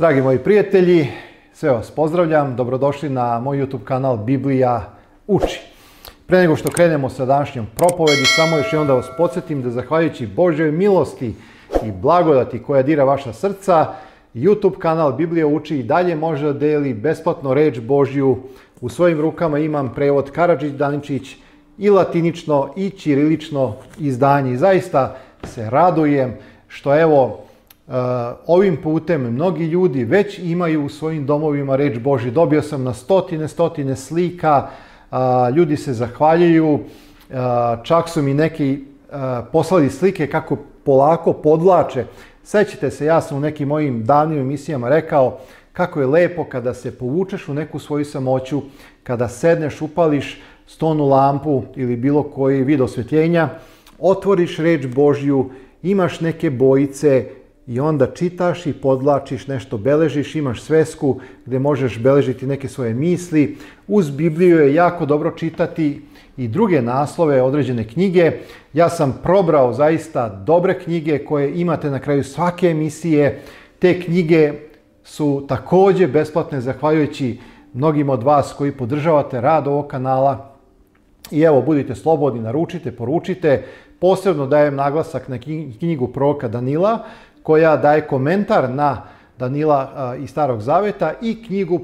Dragi moji prijatelji, sve vas pozdravljam, dobrodošli na moj YouTube kanal Biblija uči. Pre nego što krenemo sa današnjom propovedi, samo još jednom da vas podsjetim da zahvaljujući Božoj milosti i blagodati koja dira vaša srca, YouTube kanal Biblija uči i dalje može da deli besplatno reč Božju. U svojim rukama imam prevod Karadžić Daničić i latinično i čirilično izdanje. I zaista se radujem što evo Uh, ovim putem mnogi ljudi već imaju u svojim domovima reč Boži. Dobio sam na stotine, stotine slika, uh, ljudi se zahvaljuju, uh, čak su mi neki poslali slike kako polako podlače. Sjećate se, ja sam u nekim mojim davnim emisijama rekao kako je lepo kada se povučeš u neku svoju samoću, kada sedneš, upališ stonu lampu ili bilo koji vid osvjetljenja, otvoriš reč Božju, imaš neke bojice, i onda čitaš i podlačiš nešto, beležiš, imaš svesku gdje možeš beležiti neke svoje misli. Uz Bibliju je jako dobro čitati i druge naslove, određene knjige. Ja sam probrao zaista dobre knjige koje imate na kraju svake emisije. Te knjige su također besplatne zahvaljujući mnogim od vas koji podržavate rad ovog kanala. I evo, budite slobodni, naručite, poručite. Posebno dajem naglasak na knjigu proroka Danila koja daje komentar na Danila iz Starog Zaveta i knjigu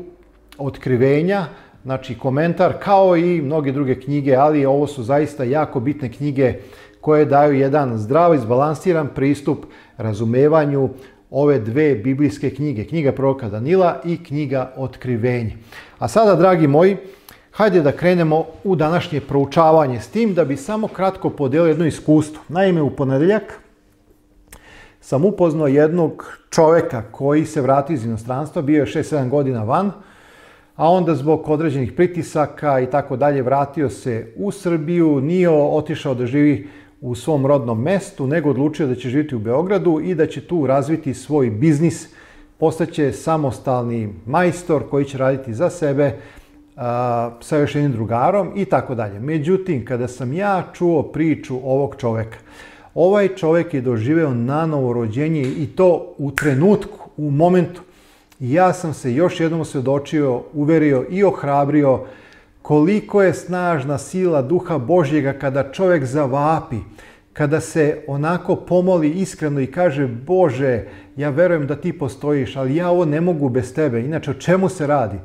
Otkrivenja, znači komentar kao i mnoge druge knjige, ali ovo su zaista jako bitne knjige koje daju jedan zdrav, zbalansiran pristup razumevanju ove dve biblijske knjige, knjiga proroka Danila i knjiga Otkrivenja. A sada, dragi moji, hajde da krenemo u današnje proučavanje s tim da bi samo kratko podijelio jedno iskustvo. Naime, u ponedeljak, sam upoznao jednog čoveka koji se vrati iz inostranstva, bio je 6-7 godina van, a onda zbog određenih pritisaka i tako dalje vratio se u Srbiju, nije otišao da živi u svom rodnom mestu, nego odlučio da će živjeti u Beogradu i da će tu razviti svoj biznis, postaće samostalni majstor koji će raditi za sebe, sa još jednim drugarom i tako dalje. Međutim, kada sam ja čuo priču ovog čoveka, Ovaj čovjek je doživio nanovo rođenje i to u trenutku, u momentu. Ja sam se još jednom svjedočio, uverio i ohrabrio koliko je snažna sila duha Božjega kada čovjek zavapi, kada se onako pomoli iskreno i kaže Bože, ja verujem da ti postojiš, ali ja ovo ne mogu bez tebe. Inače, o čemu se radi?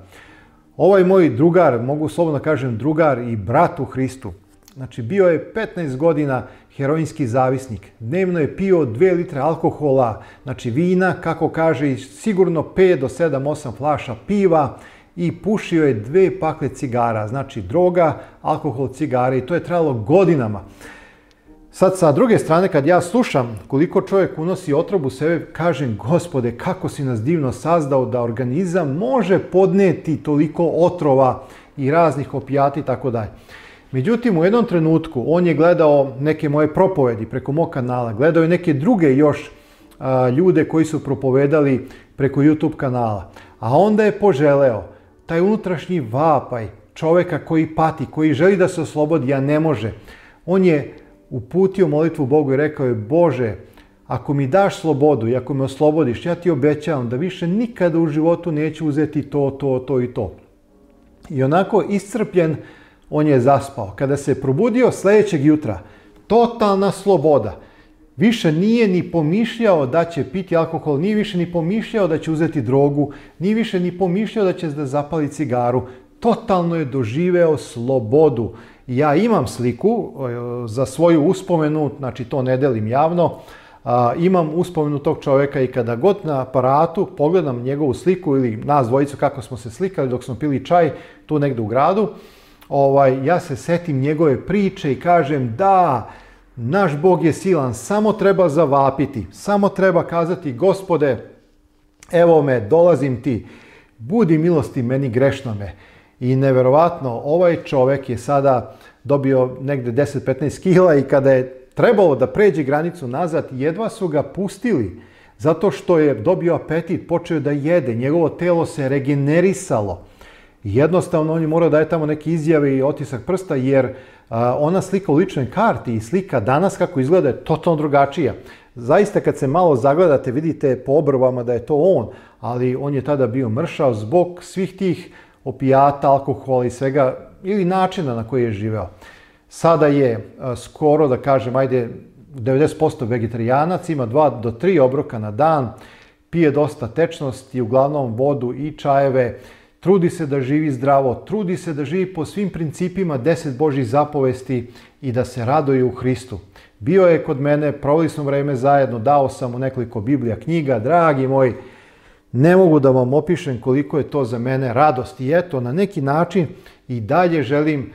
Ovaj moj drugar, mogu slobodno kažem drugar i brat u Hristu, Znači, bio je 15 godina heroinski zavisnik. Dnevno je pio 2 litre alkohola, znači vina, kako kaže, sigurno 5 do 7, 8 flaša piva i pušio je dve pakle cigara. Znači, droga, alkohol, cigare i to je trajalo godinama. Sad, sa druge strane, kad ja slušam koliko čovjek unosi otrobu sebe, kažem, gospode, kako si nas divno sazdao da organizam može podneti toliko otrova i raznih opijati i tako dalje. Međutim, u jednom trenutku on je gledao neke moje propovedi preko mog kanala, gledao je neke druge još ljude koji su propovedali preko YouTube kanala. A onda je poželeo taj unutrašnji vapaj čoveka koji pati, koji želi da se oslobodi, a ne može. On je uputio molitvu Bogu i rekao je, Bože, ako mi daš slobodu i ako me oslobodiš, ja ti obećavam da više nikada u životu neću uzeti to, to, to i to. I onako iscrpljen, on je zaspao. Kada se probudio sljedećeg jutra, totalna sloboda. Više nije ni pomišljao da će piti alkohol, nije više ni pomišljao da će uzeti drogu, nije više ni pomišljao da će da zapali cigaru. Totalno je doživeo slobodu. Ja imam sliku e, za svoju uspomenu, znači to ne delim javno, imam uspomenu tog čovjeka i kada god na aparatu pogledam njegovu sliku ili nas dvojicu kako smo se slikali dok smo pili čaj tu negdje u gradu, ovaj, ja se setim njegove priče i kažem da, naš Bog je silan, samo treba zavapiti, samo treba kazati gospode, evo me, dolazim ti, budi milosti meni grešnome. I neverovatno, ovaj čovjek je sada dobio negde 10-15 kila i kada je trebalo da pređe granicu nazad, jedva su ga pustili zato što je dobio apetit, počeo da jede, njegovo telo se regenerisalo. Jednostavno oni moraju daje tamo neke izjave i otisak prsta jer ona slika u ličnoj karti i slika danas kako izgleda je totalno drugačija. Zaista kad se malo zagledate vidite po obrvama da je to on, ali on je tada bio mršav zbog svih tih opijata, alkohola i svega ili načina na koji je živeo. Sada je skoro, da kažem, ajde 90% vegetarijanac, ima 2 do 3 obroka na dan, pije dosta tečnosti, uglavnom vodu i čajeve, trudi se da živi zdravo, trudi se da živi po svim principima deset Božih zapovesti i da se raduje u Hristu. Bio je kod mene, proveli smo vreme zajedno, dao sam mu nekoliko Biblija knjiga, dragi moji, ne mogu da vam opišem koliko je to za mene radost i eto, na neki način i dalje želim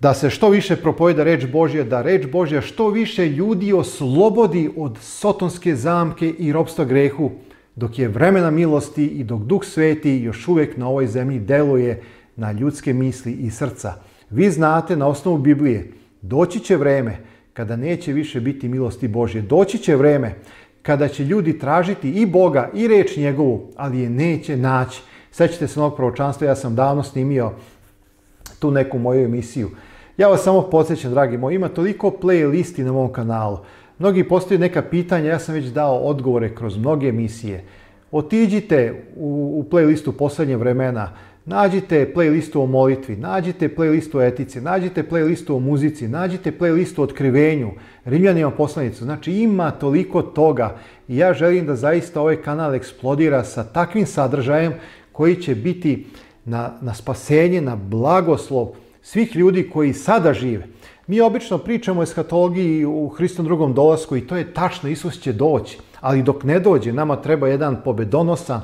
da se što više propojeda reč Božja, da reč Božja što više ljudi oslobodi od sotonske zamke i robstva grehu, dok je vremena milosti i dok Duh Sveti još uvijek na ovoj zemlji deluje na ljudske misli i srca. Vi znate na osnovu Biblije, doći će vreme kada neće više biti milosti Božje. Doći će vreme kada će ljudi tražiti i Boga i reč njegovu, ali je neće naći. Sećate se onog provočanstva, ja sam davno snimio tu neku moju emisiju. Ja vas samo podsjećam, dragi moji, ima toliko playlisti na mom kanalu. Mnogi postoje neka pitanja, ja sam već dao odgovore kroz mnoge emisije. Otiđite u, playlistu posljednje vremena, nađite playlistu o molitvi, nađite playlistu o etici, nađite playlistu o muzici, nađite playlistu o otkrivenju, Rimljanima poslanicu. Znači ima toliko toga i ja želim da zaista ovaj kanal eksplodira sa takvim sadržajem koji će biti na spasenje, na blagoslov svih ljudi koji sada žive. Mi obično pričamo o eshatologiji u Hristom drugom dolasku i to je tačno, Isus će doći. Ali dok ne dođe, nama treba jedan pobedonosan,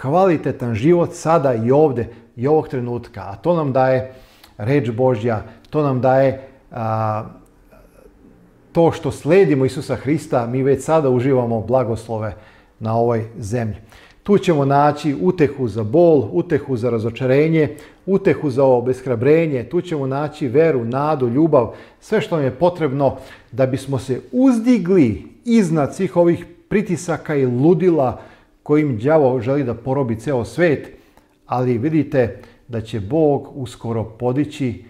kvalitetan život sada i ovdje i ovog trenutka. A to nam daje reč Božja, to nam daje to što sledimo Isusa Hrista, mi već sada uživamo blagoslove na ovoj zemlji. Tu ćemo naći utehu za bol, utehu za razočarenje, utehu za obeshrabrenje, tu ćemo naći veru, nadu, ljubav, sve što nam je potrebno da bismo se uzdigli iznad svih ovih pritisaka i ludila kojim đavo želi da porobi ceo svet, ali vidite da će Bog uskoro podići,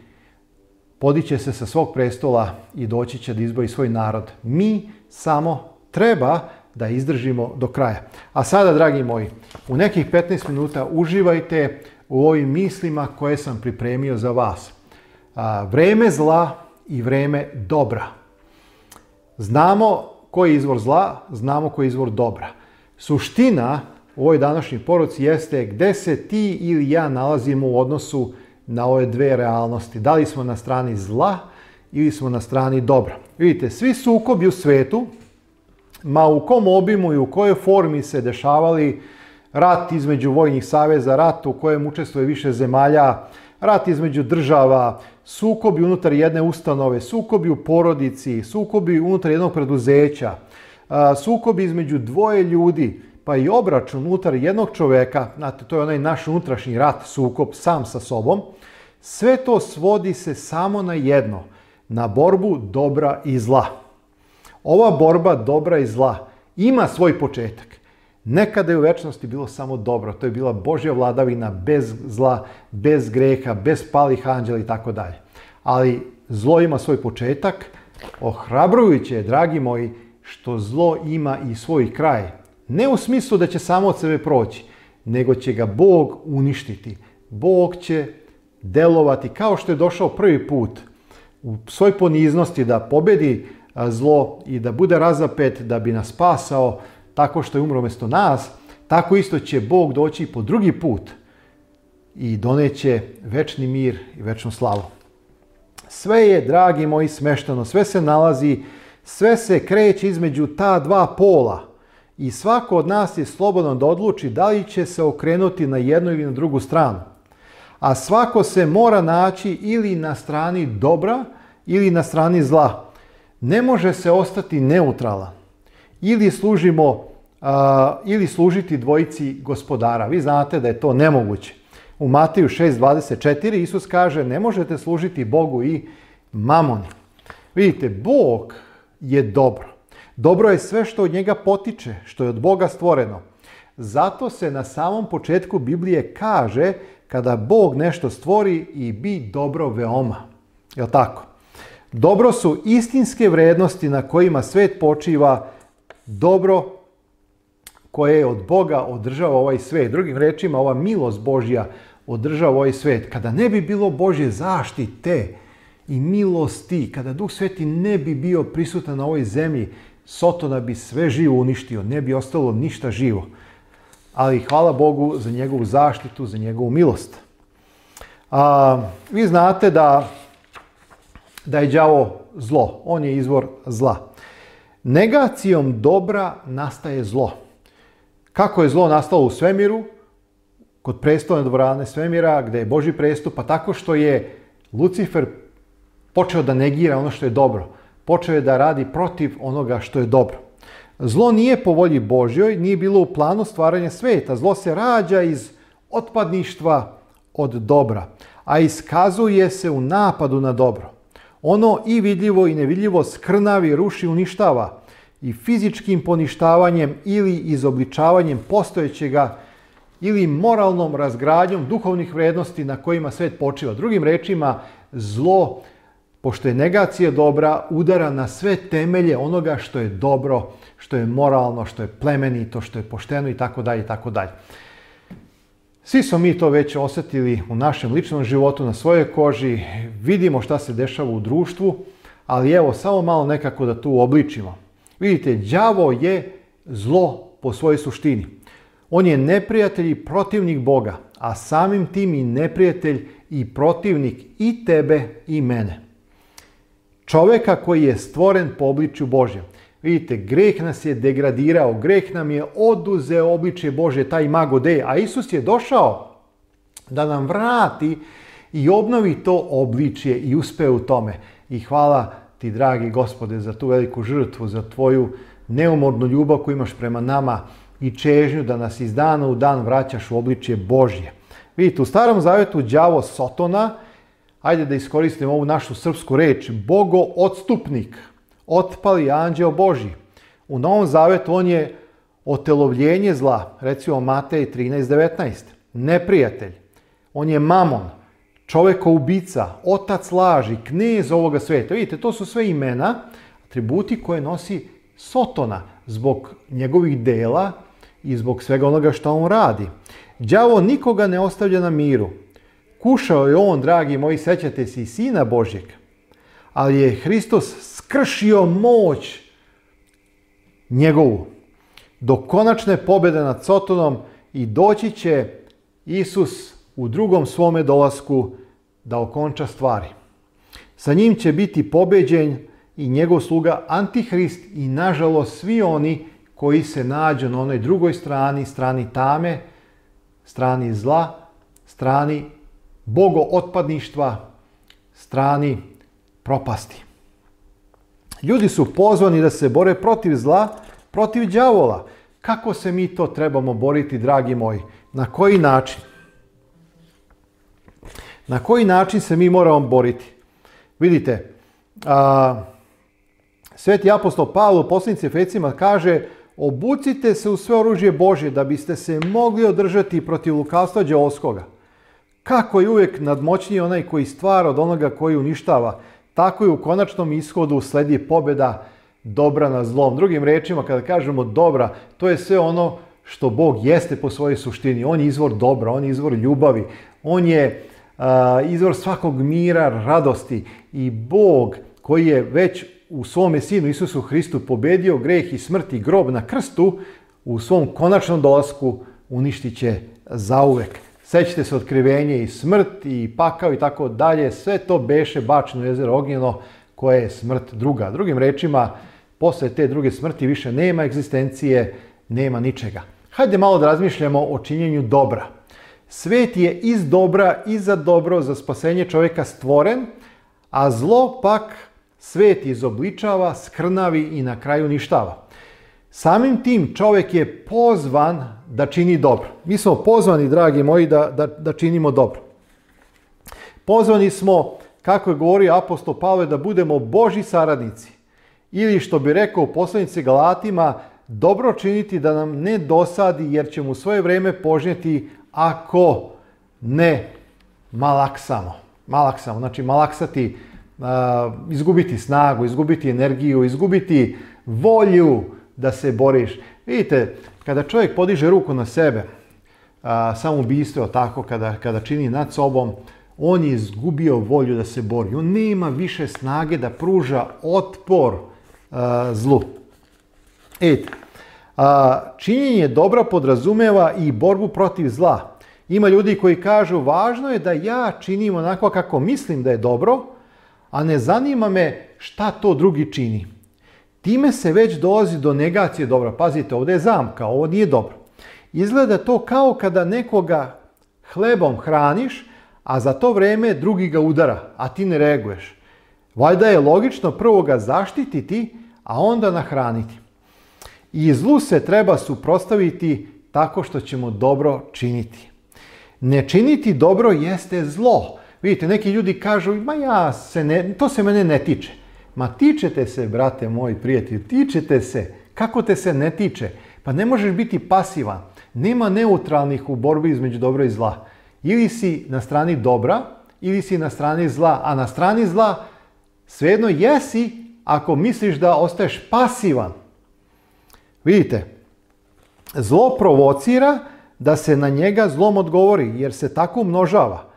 podiće se sa svog prestola i doći će da izboji svoj narod. Mi samo treba da izdržimo do kraja. A sada, dragi moji, u nekih 15 minuta uživajte u ovim mislima koje sam pripremio za vas. Vreme zla i vreme dobra. Znamo koji je izvor zla, znamo koji je izvor dobra. Suština u ovoj današnjoj poruci jeste gdje se ti ili ja nalazimo u odnosu na ove dve realnosti. Da li smo na strani zla ili smo na strani dobra. Vidite, svi sukobi u svetu ma u kom obimu i u kojoj formi se dešavali rat između vojnih saveza, rat u kojem učestvuje više zemalja, rat između država, sukobi unutar jedne ustanove, sukobi u porodici, sukobi unutar jednog preduzeća, sukobi između dvoje ljudi, pa i obračun unutar jednog čoveka, znate, to je onaj naš unutrašnji rat, sukob sam sa sobom, sve to svodi se samo na jedno, na borbu dobra i zla. Ova borba dobra i zla ima svoj početak. Nekada je u večnosti bilo samo dobro, to je bila Božja vladavina bez zla, bez greha, bez palih anđela i tako dalje. Ali zlo ima svoj početak, ohrabrujuće je, dragi moji, što zlo ima i svoj kraj. Ne u smislu da će samo od sebe proći, nego će ga Bog uništiti. Bog će delovati kao što je došao prvi put u svoj poniznosti da pobedi zlo i da bude razapet da bi nas spasao tako što je umro mjesto nas, tako isto će Bog doći po drugi put i doneće večni mir i večnu slavu. Sve je, dragi moji, smeštano, sve se nalazi, sve se kreće između ta dva pola i svako od nas je slobodan da odluči da li će se okrenuti na jednu ili na drugu stranu. A svako se mora naći ili na strani dobra ili na strani zla ne može se ostati neutralan. Ili služimo ili služiti dvojici gospodara. Vi znate da je to nemoguće. U Mateju 6.24 Isus kaže ne možete služiti Bogu i mamoni. Vidite, Bog je dobro. Dobro je sve što od njega potiče, što je od Boga stvoreno. Zato se na samom početku Biblije kaže kada Bog nešto stvori i bi dobro veoma. Je tako? Dobro su istinske vrednosti na kojima svet počiva, dobro koje je od Boga održava ovaj svet. Drugim rečima, ova milost Božja održava ovaj svet. Kada ne bi bilo Božje zaštite i milosti, kada Duh Sveti ne bi bio prisutan na ovoj zemlji, Sotona bi sve živo uništio, ne bi ostalo ništa živo. Ali hvala Bogu za njegovu zaštitu, za njegovu milost. A, vi znate da da je đavo zlo, on je izvor zla. Negacijom dobra nastaje zlo. Kako je zlo nastalo u svemiru? Kod prestolne dvorane svemira, gdje je Boži prestup, pa tako što je Lucifer počeo da negira ono što je dobro. Počeo je da radi protiv onoga što je dobro. Zlo nije po volji Božjoj, nije bilo u planu stvaranja sveta, Zlo se rađa iz otpadništva od dobra, a iskazuje se u napadu na dobro. Ono i vidljivo i nevidljivo skrnavi, ruši, uništava i fizičkim poništavanjem ili izobličavanjem postojećega ili moralnom razgradnjom duhovnih vrednosti na kojima svet počiva. Drugim rečima, zlo, pošto je negacija dobra, udara na sve temelje onoga što je dobro, što je moralno, što je plemenito, što je pošteno i tako dalje i tako dalje. Svi smo mi to već osjetili u našem ličnom životu, na svojoj koži, vidimo šta se dešava u društvu, ali evo, samo malo nekako da tu obličimo. Vidite, đavo je zlo po svojoj suštini. On je neprijatelj i protivnik Boga, a samim tim i neprijatelj i protivnik i tebe i mene. Čovjeka koji je stvoren po obličju Božja. Vidite, greh nas je degradirao, greh nam je oduzeo obličje Bože, taj mago de, a Isus je došao da nam vrati i obnovi to obličje i uspe u tome. I hvala ti, dragi gospode, za tu veliku žrtvu, za tvoju neumornu ljubav koju imaš prema nama i čežnju da nas iz dana u dan vraćaš u obličje Božje. Vidite, u starom zavjetu đavo Sotona, ajde da iskoristim ovu našu srpsku reč, bogo odstupnik, otpali anđeo Boži. U Novom Zavetu on je otelovljenje zla, recimo Matej 13.19, neprijatelj. On je mamon, čoveko ubica, otac laži, knez ovoga sveta. Vidite, to su sve imena, atributi koje nosi Sotona zbog njegovih dela i zbog svega onoga što on radi. Đavo nikoga ne ostavlja na miru. Kušao je on, dragi moji, sećate se i Sina Božjeg, ali je Hristos skršio moć njegovu do konačne pobjede nad Sotonom i doći će Isus u drugom svome dolasku da okonča stvari. Sa njim će biti pobjeđen i njegov sluga Antihrist i nažalost svi oni koji se nađu na onoj drugoj strani, strani tame, strani zla, strani bogootpadništva, strani propasti. Ljudi su pozvani da se bore protiv zla, protiv đavola. Kako se mi to trebamo boriti, dragi moji? Na koji način? Na koji način se mi moramo boriti? Vidite, a, sveti apostol Pavlo u posljednici Efecima kaže obucite se u sve oružje Božje da biste se mogli održati protiv lukavstva Đeoskoga. Kako je uvijek nadmoćniji onaj koji stvara od onoga koji uništava. Tako je u konačnom ishodu sledi pobjeda dobra na zlom. Drugim rečima, kada kažemo dobra, to je sve ono što Bog jeste po svojoj suštini. On je izvor dobra, on je izvor ljubavi, on je izvor svakog mira, radosti. I Bog koji je već u svome sinu Isusu Hristu pobedio greh i smrt i grob na krstu, u svom konačnom dolasku uništit će zauvek. Sećate se otkrivenje i smrt i pakao i tako dalje, sve to beše bačno jezero Ognjeno koje je smrt druga. Drugim rečima, poslije te druge smrti više nema egzistencije, nema ničega. Hajde malo da razmišljamo o činjenju dobra. Svet je iz dobra i za dobro za spasenje čovjeka stvoren, a zlo pak svet izobličava, skrnavi i na kraju ništava. Samim tim čovjek je pozvan da čini dobro. Mi smo pozvani, dragi moji, da, da, da činimo dobro. Pozvani smo, kako je govorio apostol Pavle, da budemo Boži saradnici. Ili što bi rekao u poslanici Galatima, dobro činiti da nam ne dosadi jer ćemo svoje vrijeme požnjeti ako ne malaksamo. Malaksamo, znači malaksati, izgubiti snagu, izgubiti energiju, izgubiti volju, da se boriš. Vidite, kada čovjek podiže ruku na sebe, samoubistvo, tako, kada, čini nad sobom, on je izgubio volju da se bori. On nema više snage da pruža otpor zlu. Et, a, činjenje dobra podrazumeva i borbu protiv zla. Ima ljudi koji kažu važno je da ja činim onako kako mislim da je dobro, a ne zanima me šta to drugi čini. Time se već dolazi do negacije dobra. Pazite, ovdje je zamka, ovo nije dobro. Izgleda to kao kada nekoga hlebom hraniš, a za to vrijeme drugi ga udara, a ti ne reaguješ. Valjda je logično prvo ga zaštititi, a onda nahraniti. I zlu se treba suprostaviti tako što ćemo dobro činiti. Ne činiti dobro jeste zlo. Vidite, neki ljudi kažu, ma ja se ne, to se mene ne tiče. Ma tičete se, brate moji prijatelj, tičete se. Kako te se ne tiče? Pa ne možeš biti pasivan. Nema neutralnih u borbi između dobro i zla. Ili si na strani dobra, ili si na strani zla. A na strani zla svejedno jesi ako misliš da ostaješ pasivan. Vidite, zlo provocira da se na njega zlom odgovori jer se tako umnožava.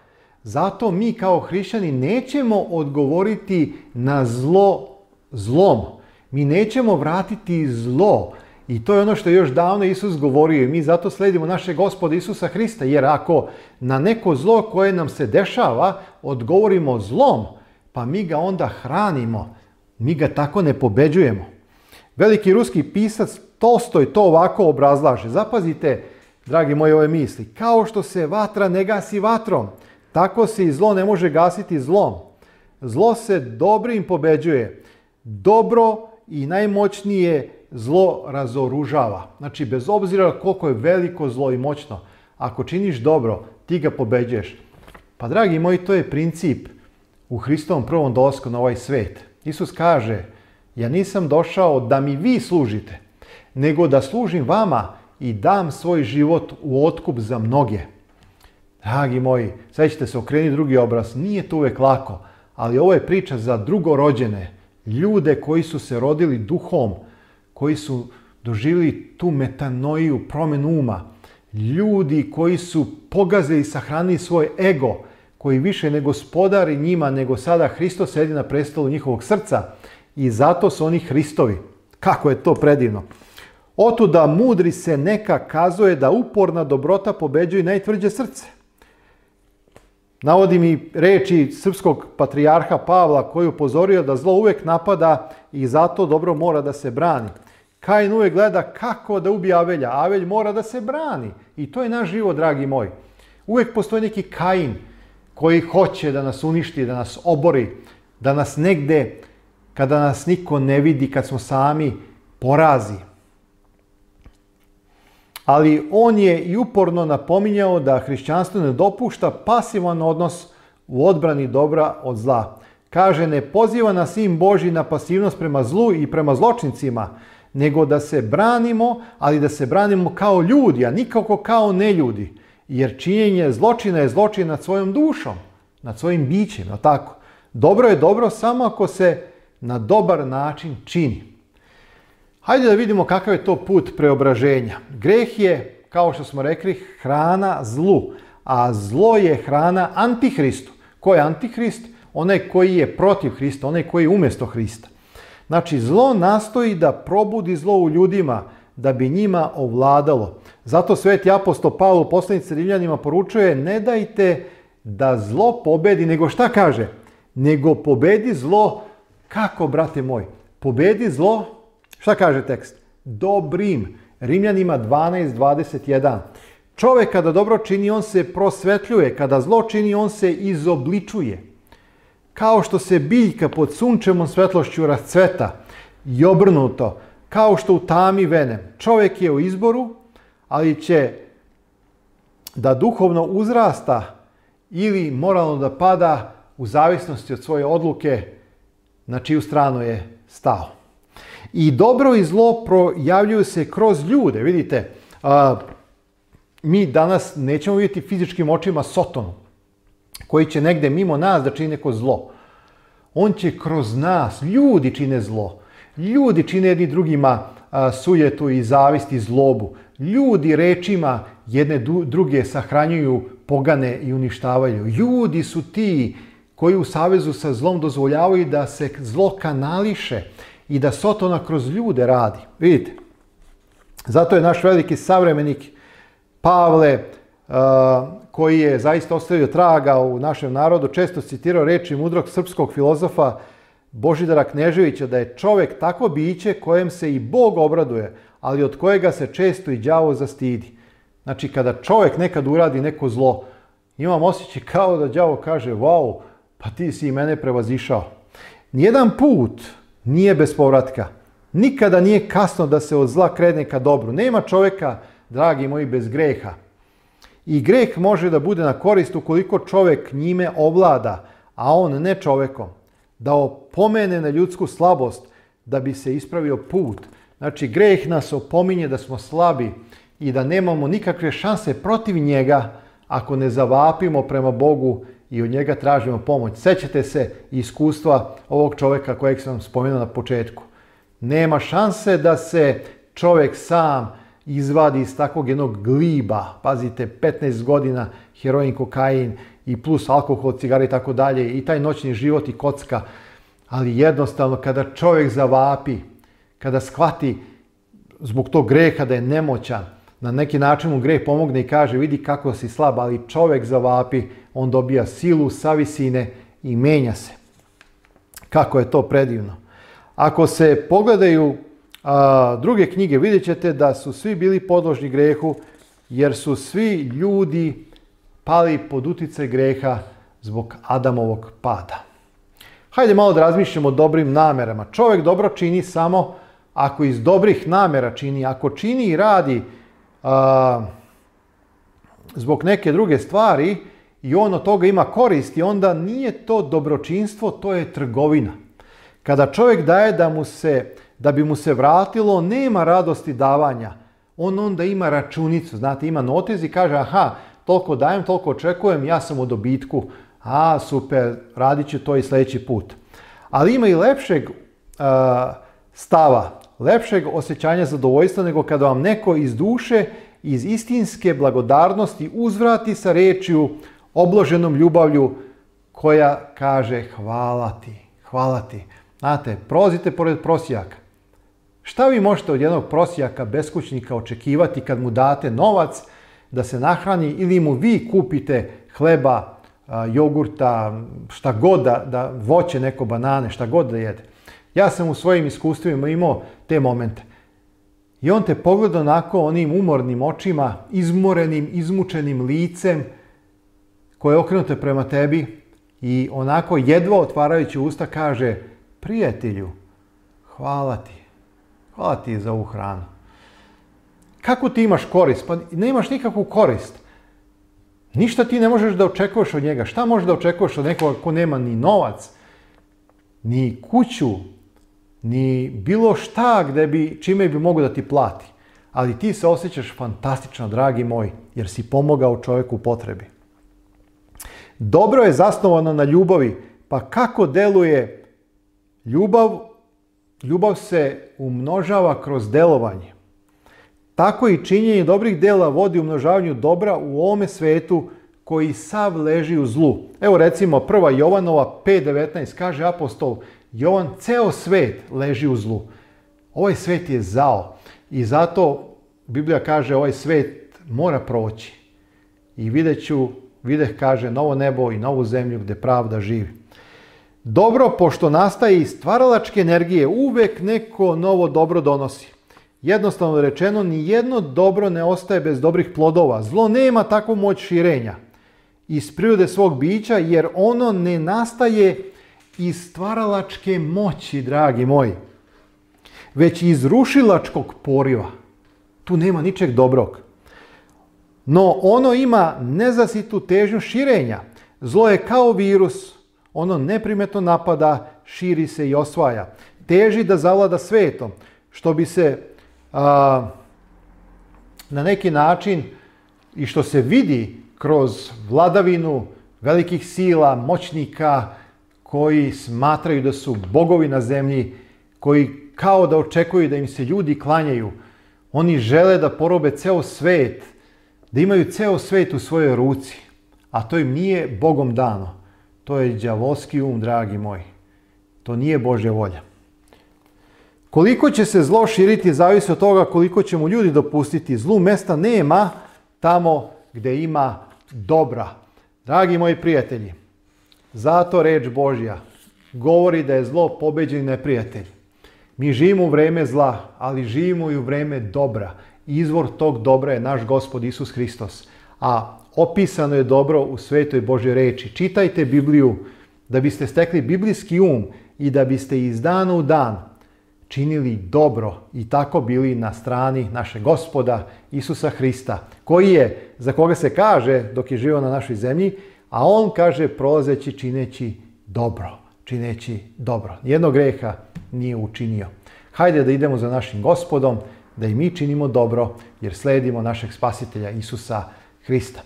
Zato mi kao hrišćani nećemo odgovoriti na zlo zlom. Mi nećemo vratiti zlo. I to je ono što je još davno Isus govorio i mi zato sledimo naše gospoda Isusa Hrista. Jer ako na neko zlo koje nam se dešava odgovorimo zlom, pa mi ga onda hranimo. Mi ga tako ne pobeđujemo. Veliki ruski pisac Tolstoj to ovako obrazlaže. Zapazite, dragi moji, ove misli. Kao što se vatra ne gasi vatrom, tako se i zlo ne može gasiti zlom. Zlo se dobrim pobeđuje. Dobro i najmoćnije zlo razoružava. Znači, bez obzira koliko je veliko zlo i moćno, ako činiš dobro, ti ga pobeđuješ. Pa, dragi moji, to je princip u Hristovom prvom dosku na ovaj svet. Isus kaže, ja nisam došao da mi vi služite, nego da služim vama i dam svoj život u otkup za mnoge. Dragi moji, sad ćete se okrenuti drugi obraz. Nije to uvijek lako, ali ovo je priča za drugorođene, ljude koji su se rodili duhom, koji su doživjeli tu metanoiju, promjenu uma. Ljudi koji su pogazili i sahranili svoj ego, koji više ne gospodari njima, nego sada Hristo sedi na prestolu njihovog srca. I zato su oni Hristovi. Kako je to predivno. Otuda mudri se neka kazuje da uporna dobrota pobeđuje najtvrđe srce. Navodim i reči srpskog patrijarha Pavla koji upozorio da zlo uvijek napada i zato dobro mora da se brani. Kain uvijek gleda kako da ubije Avelja. Avelj mora da se brani. I to je naš život, dragi moj. Uvijek postoji neki Kain koji hoće da nas uništi, da nas obori, da nas negde, kada nas niko ne vidi, kad smo sami, porazi ali on je i uporno napominjao da hrišćanstvo ne dopušta pasivan odnos u odbrani dobra od zla. Kaže, ne poziva na sin Boži na pasivnost prema zlu i prema zločincima, nego da se branimo, ali da se branimo kao ljudi, a nikako kao ljudi. Jer činjenje zločina je zločin nad svojom dušom, nad svojim bićem, tako? Dobro je dobro samo ako se na dobar način čini. Hajde da vidimo kakav je to put preobraženja. Greh je, kao što smo rekli, hrana zlu, a zlo je hrana antihristu. Ko je antihrist? Onaj koji je protiv Hrista, onaj koji je umjesto Hrista. Znači, zlo nastoji da probudi zlo u ljudima, da bi njima ovladalo. Zato sveti apostol Paolo u poslanici poručuje ne dajte da zlo pobedi, nego šta kaže? Nego pobedi zlo, kako brate moj? Pobedi zlo Šta kaže tekst? Dobrim. Rimljanima 12.21. Čovjek kada dobro čini, on se prosvetljuje. Kada zlo čini, on se izobličuje. Kao što se biljka pod sunčevom svetlošću razcveta i obrnuto, kao što u tami vene. Čovjek je u izboru, ali će da duhovno uzrasta ili moralno da pada u zavisnosti od svoje odluke na čiju stranu je stao. I dobro i zlo projavljuju se kroz ljude, vidite. mi danas nećemo vidjeti fizičkim očima Sotonu, koji će negdje mimo nas da čini neko zlo. On će kroz nas, ljudi čine zlo. Ljudi čine jedni drugima sujetu i zavist i zlobu. Ljudi rečima jedne druge sahranjuju pogane i uništavaju. Ljudi su ti koji u savezu sa zlom dozvoljavaju da se zlo kanališe, i da Sotona kroz ljude radi. Vidite, zato je naš veliki savremenik Pavle, e, koji je zaista ostavio traga u našem narodu, često citirao reči mudrog srpskog filozofa Božidara Kneževića da je čovjek tako biće kojem se i Bog obraduje, ali od kojega se često i đavo zastidi. Znači, kada čovjek nekad uradi neko zlo, imam osjećaj kao da đavo kaže, vau, pa ti si i mene prevazišao. Nijedan put nije bez povratka. Nikada nije kasno da se od zla krene ka dobru. Nema čovjeka, dragi moji, bez greha. I greh može da bude na korist ukoliko čovjek njime ovlada, a on ne čovjekom. Da opomene na ljudsku slabost, da bi se ispravio put. Znači, greh nas opominje da smo slabi i da nemamo nikakve šanse protiv njega ako ne zavapimo prema Bogu i od njega tražimo pomoć. Sećate se iskustva ovog čovjeka kojeg sam spomenuo na početku. Nema šanse da se čovjek sam izvadi iz takvog jednog gliba, pazite, 15 godina heroin, kokain i plus alkohol, cigare i tako dalje i taj noćni život i kocka. Ali jednostavno kada čovjek zavapi, kada shvati zbog tog greha da je nemoćan, na neki način mu greh pomogne i kaže vidi kako si slab, ali čovjek zavapi on dobija silu sa visine i menja se. Kako je to predivno. Ako se pogledaju druge knjige, vidjet ćete da su svi bili podložni grehu, jer su svi ljudi pali pod utjecaj greha zbog Adamovog pada. Hajde malo da razmišljamo o dobrim namerama. Čovjek dobro čini samo ako iz dobrih namjera čini, ako čini i radi zbog neke druge stvari, i on od toga ima korist i onda nije to dobročinstvo, to je trgovina. Kada čovjek daje da, mu se, da bi mu se vratilo, nema radosti davanja. On onda ima računicu, znate, ima notiz i kaže aha, toliko dajem, toliko očekujem, ja sam u dobitku. A, super, radit ću to i sljedeći put. Ali ima i lepšeg e, stava, lepšeg osjećanja zadovoljstva nego kada vam neko iz duše, iz istinske blagodarnosti uzvrati sa riječju obloženom ljubavlju koja kaže hvala ti, hvala ti. Znate, prolazite pored prosijaka. Šta vi možete od jednog prosijaka beskućnika očekivati kad mu date novac da se nahrani ili mu vi kupite hleba, jogurta, šta god da, voće neko banane, šta god da jede. Ja sam u svojim iskustvima imao te momente. I on te pogleda onako onim umornim očima, izmorenim, izmučenim licem, koje je prema tebi i onako jedva otvarajući usta kaže prijatelju, hvala ti, hvala ti za ovu hranu. Kako ti imaš korist? Pa imaš nikakvu korist. Ništa ti ne možeš da očekuješ od njega. Šta možeš da očekuješ od nekoga ko nema ni novac, ni kuću, ni bilo šta gde bi, čime bi mogu da ti plati. Ali ti se osjećaš fantastično, dragi moj, jer si pomogao čovjeku u potrebi. Dobro je zasnovano na ljubavi. Pa kako deluje ljubav? Ljubav se umnožava kroz delovanje. Tako i činjenje dobrih dela vodi umnožavanju dobra u ovome svetu koji sav leži u zlu. Evo recimo prva Jovanova 5.19 kaže apostol Jovan ceo svet leži u zlu. Ovaj svet je zao i zato Biblija kaže ovaj svet mora proći i vidjet ću videh kaže novo nebo i novu zemlju gdje pravda živi. Dobro, pošto nastaje iz stvaralačke energije, uvek neko novo dobro donosi. Jednostavno rečeno, ni jedno dobro ne ostaje bez dobrih plodova. Zlo nema takvu moć širenja iz prirode svog bića, jer ono ne nastaje iz stvaralačke moći, dragi moji, već iz rušilačkog poriva. Tu nema ničeg dobrog. No ono ima nezasitu težnju širenja. Zlo je kao virus. Ono neprimetno napada, širi se i osvaja. Teži da zavlada svetom, što bi se na neki način i što se vidi kroz vladavinu velikih sila, moćnika koji smatraju da su bogovi na zemlji, koji kao da očekuju da im se ljudi klanjaju. Oni žele da porobe ceo svet, da imaju ceo svet u svojoj ruci, a to im nije Bogom dano. To je đavolski um, dragi moji. To nije Božja volja. Koliko će se zlo širiti zavisi od toga koliko ćemo ljudi dopustiti. Zlu mesta nema tamo gdje ima dobra. Dragi moji prijatelji, zato reč Božja govori da je zlo pobeđeni neprijatelj. Mi živimo u vreme zla, ali živimo i u vreme dobra. Izvor tog dobra je naš gospod Isus Hristos. A opisano je dobro u svetoj Božoj reči. Čitajte Bibliju da biste stekli biblijski um i da biste iz dana u dan činili dobro i tako bili na strani naše gospoda Isusa Hrista, koji je, za koga se kaže dok je živio na našoj zemlji, a on kaže prolazeći čineći dobro, čineći dobro. Jednog greha nije učinio. Hajde da idemo za našim gospodom, da i mi činimo dobro jer sledimo našeg spasitelja Isusa Hrista.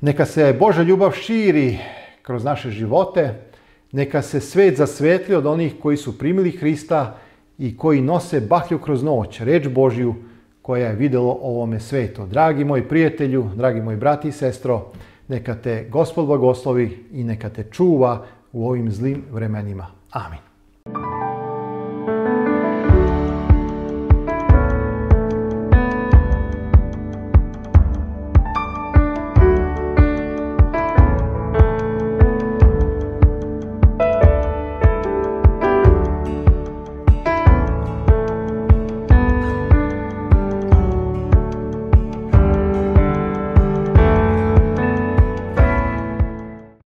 Neka se Boža ljubav širi kroz naše živote, neka se svet zasvetli od onih koji su primili Hrista i koji nose bahlju kroz noć, reč Božju koja je videlo ovome svetu. Dragi moj prijatelju, dragi moj brati i sestro, neka te Gospod blagoslovi i neka te čuva u ovim zlim vremenima. Amin.